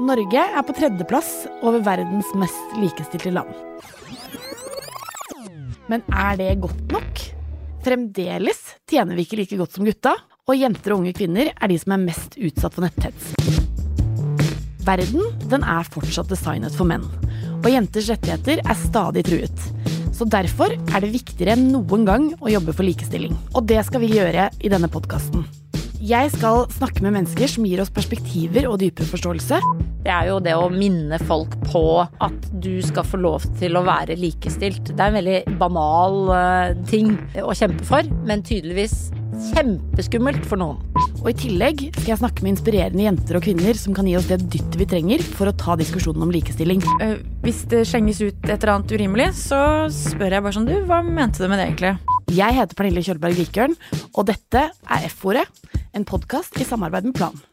Norge er på tredjeplass over verdens mest likestilte land. Men er det godt nok? Fremdeles tjener vi ikke like godt som gutta, og jenter og unge kvinner er de som er mest utsatt for netthets. Verden den er fortsatt designet for menn, og jenters rettigheter er stadig truet. Så derfor er det viktigere enn noen gang å jobbe for likestilling. Og det skal vi gjøre i denne podkasten. Jeg skal snakke med mennesker som gir oss perspektiver og dypere forståelse. Det er jo det å minne folk på at du skal få lov til å være likestilt. Det er en veldig banal uh, ting å kjempe for, men tydeligvis kjempeskummelt for noen. Og i tillegg skal jeg snakke med inspirerende jenter og kvinner som kan gi oss det dyttet vi trenger for å ta diskusjonen om likestilling. Uh, hvis det slenges ut et eller annet urimelig, så spør jeg bare sånn du, hva mente du med det egentlig? Jeg heter Pernille Kjølberg Vikørn, og dette er F-ordet, en podkast i samarbeid med Plan.